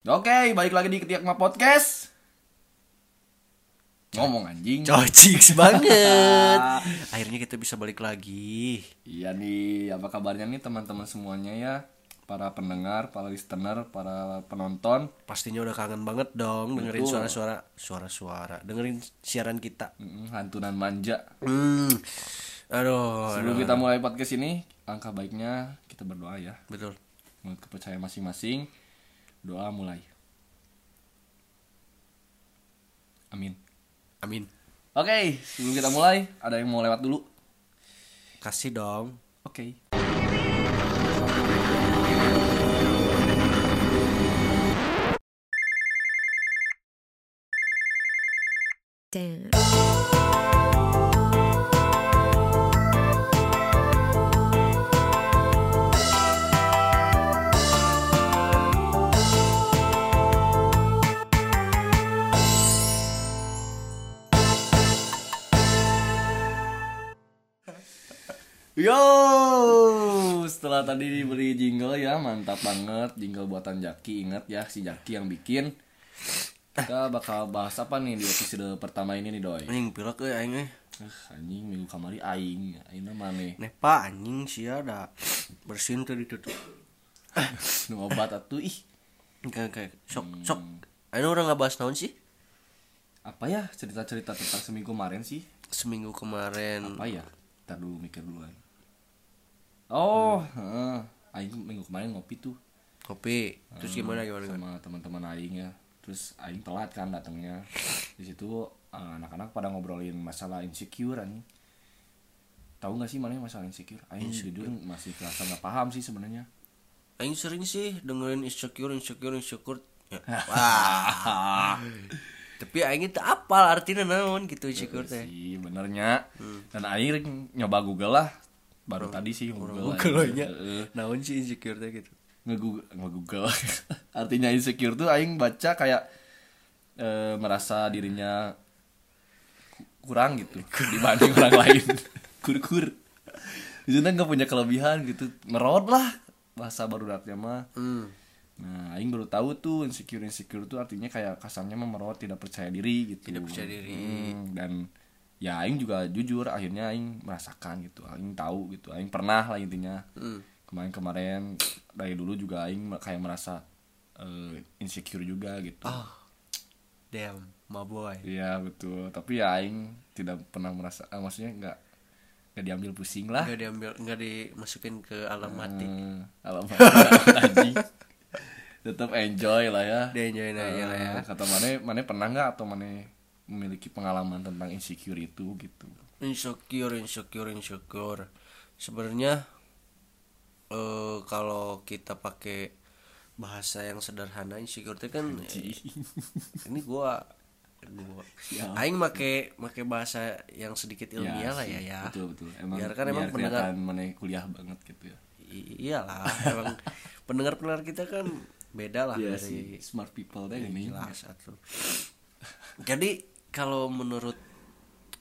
Oke, balik lagi di Ketiak Ma Podcast. Ngomong anjing. Cociks banget. Akhirnya kita bisa balik lagi. Iya nih, apa kabarnya nih teman-teman semuanya ya? Para pendengar, para listener, para penonton. Pastinya udah kangen banget dong dengerin suara-suara, suara-suara, dengerin siaran kita. Mm, Hantunan manja. Hmm. Aduh, Sebelum kita mulai podcast ini, angka baiknya kita berdoa ya. betul. Menurut kepercayaan masing-masing, doa mulai. Amin. Amin. Oke, sebelum kita mulai, ada yang mau lewat dulu? Kasih dong. Oke. Damn. Yo, setelah tadi diberi jingle ya, mantap banget jingle buatan Jaki. Ingat ya si Jaki yang bikin. Kita bakal bahas apa nih di episode pertama ini nih, Doi? Anjing pilek euy aing eh. Anjing minggu kamari aing, aing mana? Nepa anjing sia da bersihin tadi tutup. Nu obat atuh ih. Kayak kayak sok sok. Ayo orang nggak bahas naon sih? Apa ya cerita-cerita tentang seminggu kemarin sih? Seminggu kemarin. Apa ya? Ntar dulu mikir duluan. Oh, heeh. aing minggu kemarin ngopi tuh Kopi. Terus gimana gimana gimana? sama teman-teman aing ya terus aing telat kan datangnya di situ eh, anak-anak pada ngobrolin masalah insecure anjing tahu nggak sih mana masalah insecure aing jujur masih kerasa nggak paham sih sebenarnya Aing sering sih dengerin insecure insecure insecure. Ya. Wah. Tapi aing itu apal artinya naon gitu insecure teh. sih benernya dan aing nyoba google lah baru tadi sih google nya. Naon sih insecure teh gitu. nge-google nge-google. Artinya insecure tuh aing baca kayak eh, merasa dirinya ku- kurang gitu dibanding orang lain. Kur-kur. Itu nggak punya kelebihan gitu. Merot lah. Bahasa baru datnya mah. Hmm. nah aing baru tahu tuh insecure insecure tuh artinya kayak kasarnya memerot tidak percaya diri gitu. Tidak percaya diri. Hmm, dan ya aing juga jujur akhirnya aing merasakan gitu aing tahu gitu aing pernah lah intinya Hmm. kemarin-kemarin dari dulu juga aing kayak merasa eh, insecure juga gitu Oh. Damn, my boy. iya betul tapi ya aing tidak pernah merasa ah, maksudnya nggak nggak diambil pusing lah Enggak diambil, enggak dimasukin ke alam mati. Hmm, alamat anjing tetap enjoy lah ya Dia enjoy aja lah ya. Eh, kata mana mana pernah nggak atau mana memiliki pengalaman tentang insecure itu gitu. Insecure, insecure, insecure. Sebenarnya eh kalau kita pakai bahasa yang sederhana insecure teh kan eh, ini gua gua Ya. aing make make bahasa yang sedikit ilmiah lah ya ya. Betul betul. Emang biar kan emang pendengar mana kuliah banget gitu ya. Iyalah emang pendengar pendengar kita kan beda lah Iya sih. Dari smart people deh ini. jelas satu. Jadi kalau menurut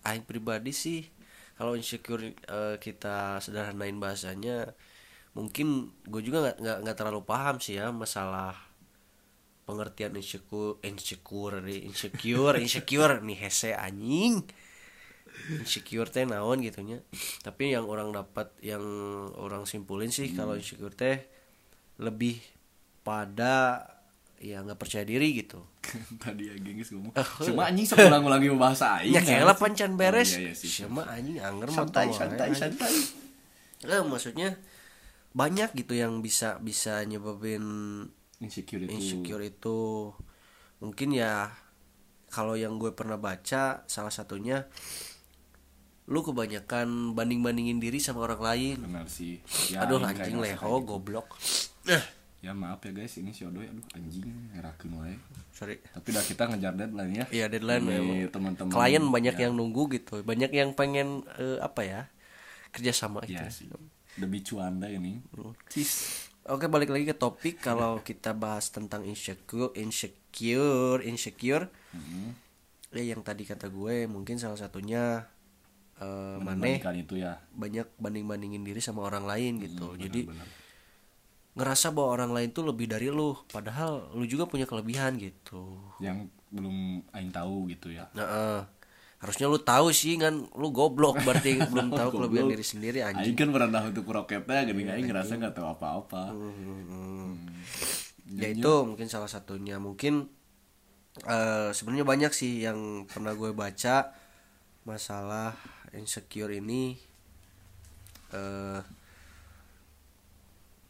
aing pribadi sih kalau insecure eh, kita sederhanain bahasanya mungkin gue juga nggak nggak nggak terlalu paham sih ya masalah pengertian insecure insecure insecure insecure nih hese anjing. Insecure teh naon gitunya tapi yang orang dapat yang orang simpulin sih kalau insecure teh lebih pada ya nggak percaya diri gitu. Tadi ya gengis ngomong cuma anjing sepulang ulangi bahasa aing ya kayak pancan beres. Oh, iya, iya sih. sama anjing anger santai santai santai. Eh, maksudnya banyak gitu yang bisa bisa nyebabin insecure itu insecure itu mungkin ya kalau yang gue pernah baca salah satunya lu kebanyakan banding bandingin diri sama orang lain. Benar sih. Ya, aduh anjing leho gitu. goblok ya maaf ya guys. Ini si Odoy aduh anjing. Ngerakeun wae. Sorry. Tapi udah kita ngejar deadline ya. Iya deadline memang. teman-teman klien banyak ya, yang nunggu gitu. Banyak yang pengen eh, apa ya kerjasama ya gitu. sih. Demi cuanda ini. Sis. Oke balik lagi ke topik. Kalau kita bahas tentang insecure, insecure, insecure. Hmm. Ya yang tadi kata gue mungkin salah satunya eh Mane Membandingkan itu ya. banyak banding bandingin diri sama orang lain gitu. Hmm, Jadi benar-benar. Ngerasa bahwa orang lain tuh lebih dari lu padahal lu juga punya kelebihan gitu. Yang belum aing tahu gitu ya. Nah eh, harusnya lu tahu sih kan? Lu goblok berarti belum tahu kelebihan diri sendiri aing anjing kan pernah untuk roketnya gini aing ngerasa nggak tahu apa-apa. Ya itu mungkin salah satunya. Mungkin eh sebenarnya banyak sih yang pernah gue baca masalah insecure ini. Eh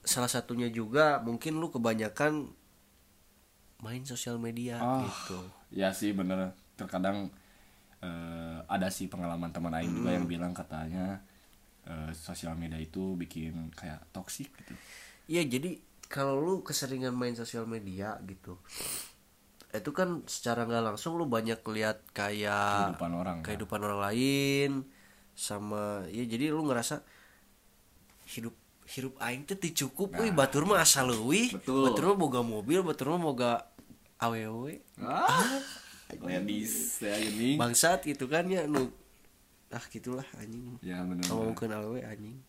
salah satunya juga mungkin lu kebanyakan main sosial media Ah. gitu ya sih bener terkadang eh, ada sih pengalaman teman aing juga yang bilang katanya eh, sosial media itu bikin kayak toksik gitu Iya jadi kalau lu keseringan main sosial media gitu itu kan secara nggak langsung lu banyak lihat kayak kehidupan orang kan. kehidupan orang lain sama ya jadi lu ngerasa hidup hidup aing teh cukup euy batur mah asal leuwih Nah. Batur mah boga mobil batur mah boga awewe. Ah ladies ya gini bangsat gitu kan ya nu ah gitulah anjing. Ya bener ngomongkeun awewe anjing.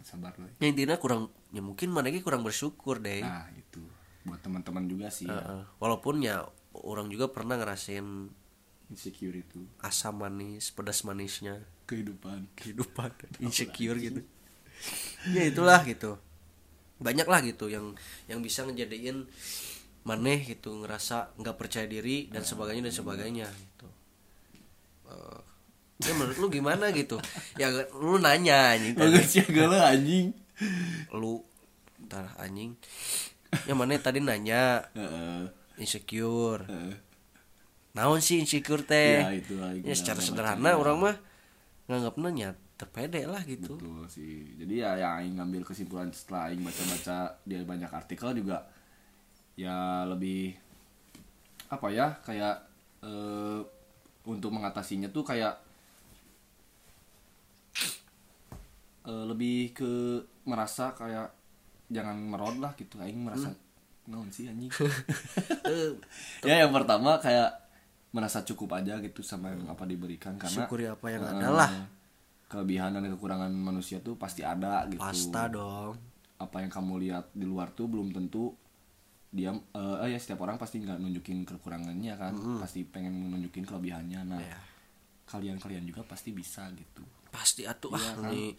Sabar loh ya intinya kurang ya mungkin mana ge kurang bersyukur deh. Nah itu. Buat teman-teman juga sih ya, Heeh. walaupun ya orang juga pernah ngerasain insecure itu. asam manis pedas manisnya. Kehidupan. Kehidupan. Insecure gitu ya itulah gitu. Banyak lah gitu yang yang bisa ngejadiin maneh gitu ngerasa nggak percaya diri dan sebagainya dan sebagainya gitu. Eh, ya menurut lu gimana gitu? Ya lu nanya anjing. Bagus ya galau anjing. Lu entar anjing. Yang mana tadi nanya. Insecure. Naon sih insecure teh? Ya, itu ya secara sederhana orang mah nganggapnya nya terpede lah gitu Betul sih. Jadi ya yang aing ngambil kesimpulan setelah aing baca-baca dia banyak artikel juga ya lebih apa ya kayak eh, untuk mengatasinya tuh kayak eh, lebih ke merasa kayak jangan merod lah gitu aing merasa naon sih anjing. Eh, ya yang pertama kayak merasa cukup aja gitu sama yang apa diberikan karena syukuri apa yang eh, ada lah kelebihan dan kekurangan manusia tuh pasti ada gitu. Pasta dong. Apa yang kamu lihat di luar tuh belum tentu dia eh eh, ya setiap orang pasti nggak nunjukin kekurangannya kan. Pasti pengen nunjukin kelebihannya. Nah Ya. kalian-kalian juga pasti bisa gitu. Pasti atuh Iya, ah nih.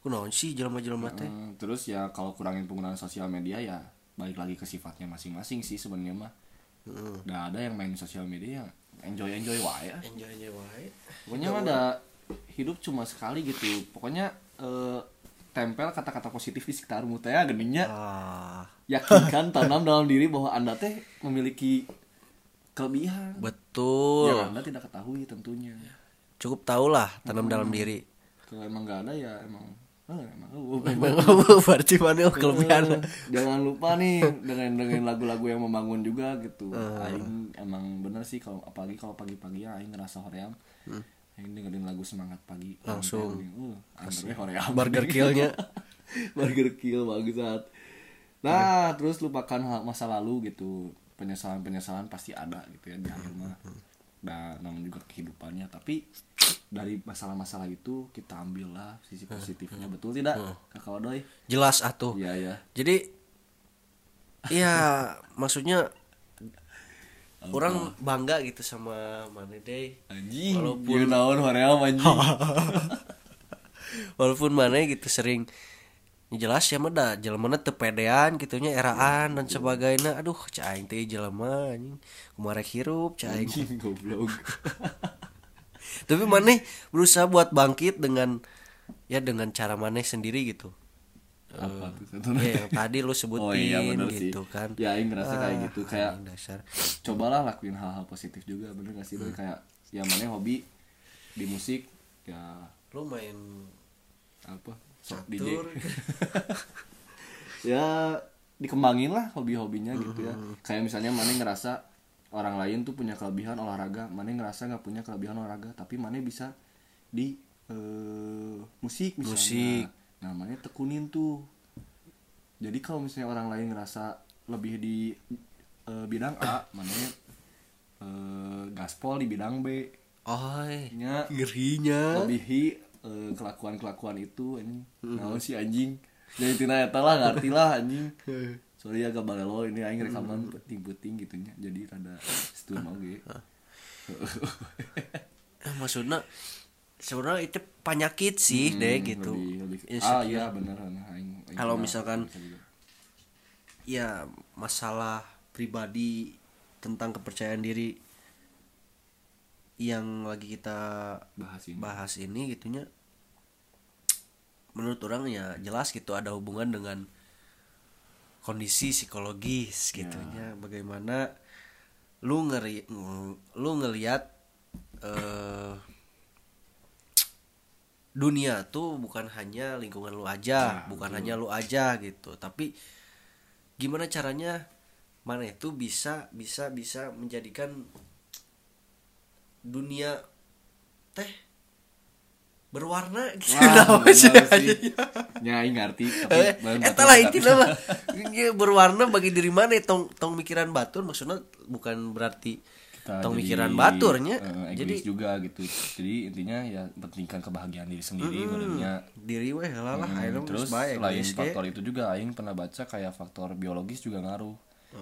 Kunaon sih jelema-jelema teh? Hmm, terus ya kalau kurangin penggunaan sosial media ya balik lagi ke sifatnya masing-masing sih sebenarnya mah. Heeh. Nah, ada yang main sosial media enjoy enjoy wae. Enjoy enjoy wae. Pokoknya ada hidup cuma sekali gitu. Pokoknya eh, tempel kata-kata positif di sekitarmu teh ya, geningnya ah. yakinkan tanam dalam diri bahwa anda teh memiliki kelebihan. Betul. Yang anda tidak ketahui tentunya. Cukup tahu lah tanam dalam diri. Kalau emang nggak ada ya emang emang oh, Emang berarti mana oh, kelebihan? Jangan lupa nih dengan dengan lagu-lagu yang membangun juga gitu. Aing emang bener sih kalau apalagi kalau pagi-pagi ya aing ngerasa hoream aing dengerin lagu semangat pagi. Langsung. uh burger killnya. Burger kill bagus banget nah terus lupakan masa lalu gitu. Penyesalan penyesalan pasti ada gitu ya di akhir mah nah namun juga kehidupannya. Tapi dari masalah-masalah itu kita ambillah sisi positifnya. betul tidak kakak Wadoy jelas atuh. Iya ya jadi ya maksudnya orang bangga gitu sama mana deh anjing Walaupun- naon hoream anjing. Walaupun mana gitu sering jelas ya mah dah jelema tepedean gitunya eraan dan sebagainya. Aduh caing teh jelema anjing. Kumarek hirup caing anjing goblok. Tapi maneh berusaha buat bangkit dengan ya dengan cara maneh sendiri gitu apa? Tuh satu ya yang tadi lu sebutin oh iya bener sih. gitu kan. Ya aing ngerasa kayak Ah, gitu. kayak anjing dasar. cobalah lakuin hal-hal positif juga bener gak sih Hmm. Kayak ya mana hobi di musik ya. Lu main apa? Sok DJ ya dikembangin lah hobi-hobinya gitu ya. Hmm. kayak misalnya mana ngerasa orang lain tuh punya kelebihan olahraga. Mana ngerasa nggak punya kelebihan olahraga tapi mana bisa di eh, musik misalnya. Musik. Nah mana tekunin tuh. Jadi kalau misalnya orang lain ngerasa lebih di eh, bidang A mana eh, gaspol di bidang B. Oi, nya ngerinya. lebihi eh, kelakuan-kelakuan itu ini naon si anjing? Jadi tina eta lah ngerti lah anjing. Sorry agak balelo ini aing rekaman penting-penting gitunya jadi rada situ mau ge. Maksudnya sebenarnya itu penyakit sih deh gitu. Hmm, lebih, lebih, ah iya bener aing, aing Kalau misalkan- ya masalah pribadi tentang kepercayaan diri yang lagi kita bahas ini. bahas ini gitunya menurut orang ya jelas gitu ada hubungan dengan kondisi psikologis gitunya. Bagaimana lu ngeri lu ngelihat eh dunia tuh bukan hanya lingkungan lu aja Nah, bukan betul. hanya lu aja gitu. Tapi gimana caranya mana itu bisa bisa bisa menjadikan dunia teh berwarna gitu. Wah, sih. Ya ngerti tapi Eh, eta batur lah intinya mah. Berwarna bagi diri mana? Tong tong mikiran batur maksudnya bukan berarti Kita tong jadi, mikiran baturnya eh, jadi egois juga gitu. Jadi intinya ya pentingkan kebahagiaan diri sendiri menurutnya diri weh lah lah Hmm, terus baik selain faktor itu juga aing pernah baca kayak faktor biologis juga ngaruh.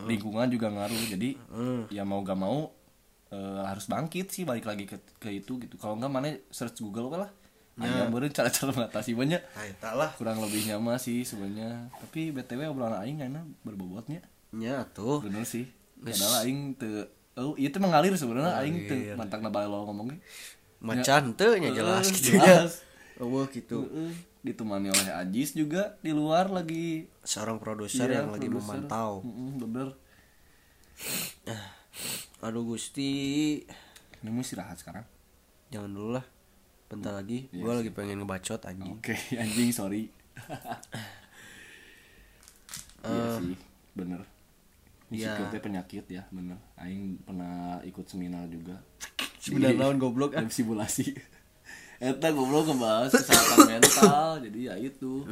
Lingkungan juga ngaruh. Jadi ya mau gak mau eh, harus bangkit sih balik lagi ke, ke itu gitu. Kalau nggak mana search Google lah. Aya meureun cara-cara mengatasi banyak nah kurang lebihnya mah sih sebenarnya. Tapi btw obrolan aing kayaknya berbobotnya nya tuh. Bener sih. Padahal aing teu oh itu mengalir sebenarnya aing teu mantak nabal ngomongnya. Macan teu nya jelas. Eh, gitu jelas. oh gitu. Ditemani oleh Ajis juga di luar lagi. Seorang produser Iya, yang lagi memantau. Bener. Aduh gusti. Ini mau istirahat sekarang? Jangan dulu lah. Bentar lagi Iya gua lagi pengen ngebacot anjing. Oke anjing sorry. Iya Eh, sih bener. Iya. Insecure teh penyakit ya bener. Aing pernah ikut seminar juga. Seminar Di- naon goblok, ah? dalam simulasi. Eta goblok ngebahas kesehatan mental Jadi ya itu.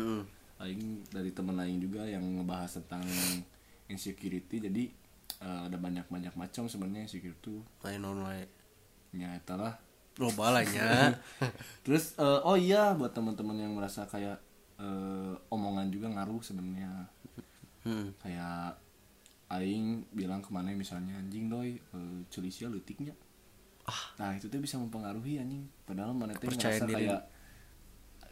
Aing dari temen Aing juga yang ngebahas tentang insecurity Jadi eh, ada banyak-banyak macam sebenarnya insecure tuh. Lain non wae? Ya eta lah. Global lah nya. Terus eh, oh iya buat teman-teman yang merasa kayak eh, omongan juga ngaruh sebenarnya. Hmm. kayak aing bilang ke mana misalnya anjing doi uh, celisia leutiknya nah itu tuh bisa mempengaruhi anjing. Padahal mana Kepercayaan ngerasa diri. kayak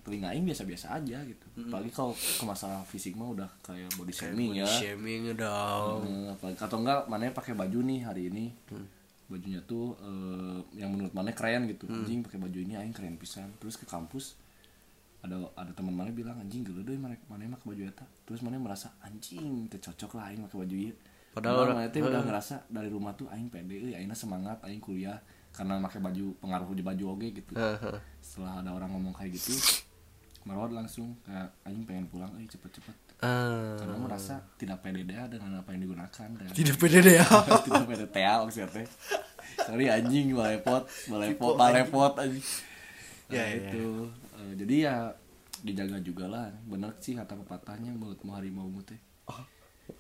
telinga aing biasa-biasa aja gitu. Apalagi kalau ke masalah fisik mah udah kayak body shaming ya. shaming dong. Eh, apalagi atau enggak mana pakai baju nih hari ini. Bajunya tuh eh, yang menurut mana keren gitu. Anjing pakai baju ini aing keren pisan. Terus ke kampus ada ada teman mana bilang anjing gelo deh mana mana pakai baju eta. Terus mana merasa anjing teu cocok lah aing pakai baju ieu Padahal padahal orang- mana teh udah ngerasa dari rumah tuh aing pede euy aing semangat aing kuliah karena pakai baju pengaruh di baju oge gitu. Setelah ada orang ngomong kayak gitu Marwad langsung kayak aing pengen pulang euy cepet-cepet. Ah. karena merasa tidak pede deh dengan apa yang digunakan dan tidak pede deh ya. Tidak pede tea maksudnya teh. Sorry anjing balepot balepot balepot anjing. Ya, ya, ya. Eh, jadi ya dijaga juga lah. Bener sih kata pepatahnya mulut mau harimau mu teh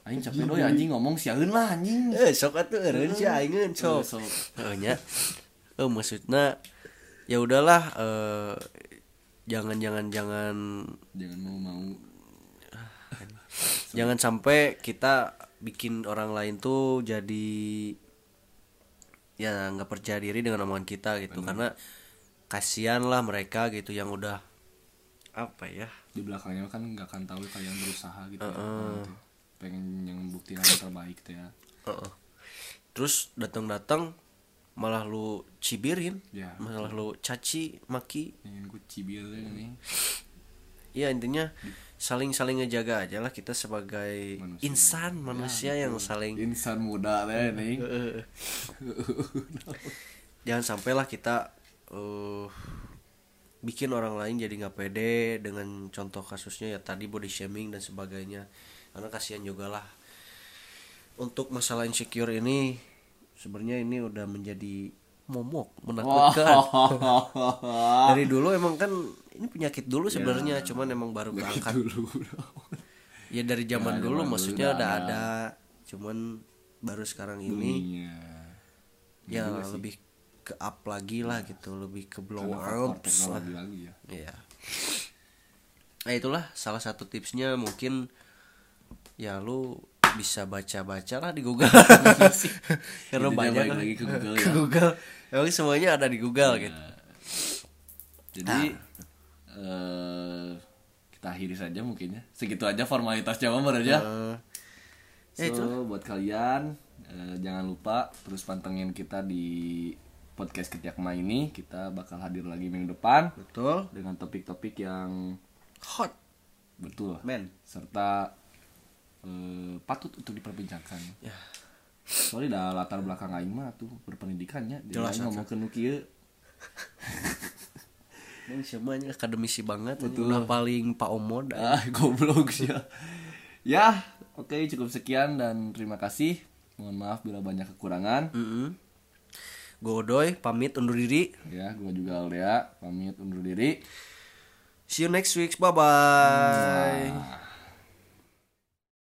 Aing capek doi anjing ngomong siaeun lah anjing. Eh sok atuh eureun sih aingin sok. Heeh nya. Eh maksudnya ya udahlah eh jangan jangan jangan jangan mau mau jangan sampai kita bikin orang lain tuh jadi ya nggak percaya diri dengan omongan kita gitu. Karena kasihan lah mereka gitu yang udah apa ya? Di belakangnya kan nggak akan tahu kalian berusaha gitu ya, gitu. pengen yang bukti yang terbaik teh ya. Heeh. terus datang-datang malah lu cibirin Ya, malah lu caci maki. Ingin ku cibir nih ya intinya saling saling ngejaga aja lah kita sebagai Manusia. insan manusia yang saling insan muda nih jangan sampailah kita eh bikin orang lain jadi nggak pede dengan contoh kasusnya ya tadi body shaming dan sebagainya. Karena kasihan juga lah. Untuk masalah insecure ini sebenarnya ini udah menjadi momok menakutkan. Dari dulu emang kan ini penyakit dulu sebenarnya cuman emang baru keangkat. dulu. Ya dari zaman Ya, dulu zaman maksudnya udah udah ada. ada cuman baru sekarang ini. Iya. ya lebih ke up lagi lah gitu lebih ke blow Karena up teknologi lagi ya Iya. Nah itulah salah satu tipsnya mungkin ya lu bisa baca-baca lah di Google. Karena Intinya banyak balik kan. lagi ke Google Ke ya. Google. Emang semuanya ada di Google gitu. Jadi eh kita akhiri saja mungkin ya. Segitu aja formalitasnya mah aja. Eh, So, buat kalian eh, jangan lupa terus pantengin kita di podcast Ketiakma ini. Kita bakal hadir lagi minggu depan Betul. dengan topik-topik yang Hot. betul Men. serta eh, patut untuk diperbincangkan. Ya. Soalnya dah latar belakang aing mah tuh berpendidikannya. Jadi Jelas, ngomong ke nu kieu. Ini semuanya akademisi banget. Betul. Udah paling Pak Omod. Ah, goblok sih. ya. Ya, oke cukup sekian dan terima kasih. Mohon maaf bila banyak kekurangan. Mm Godoy pamit undur diri. Ya, gua juga Aldea pamit undur diri. See you next week. Bye bye. Nah.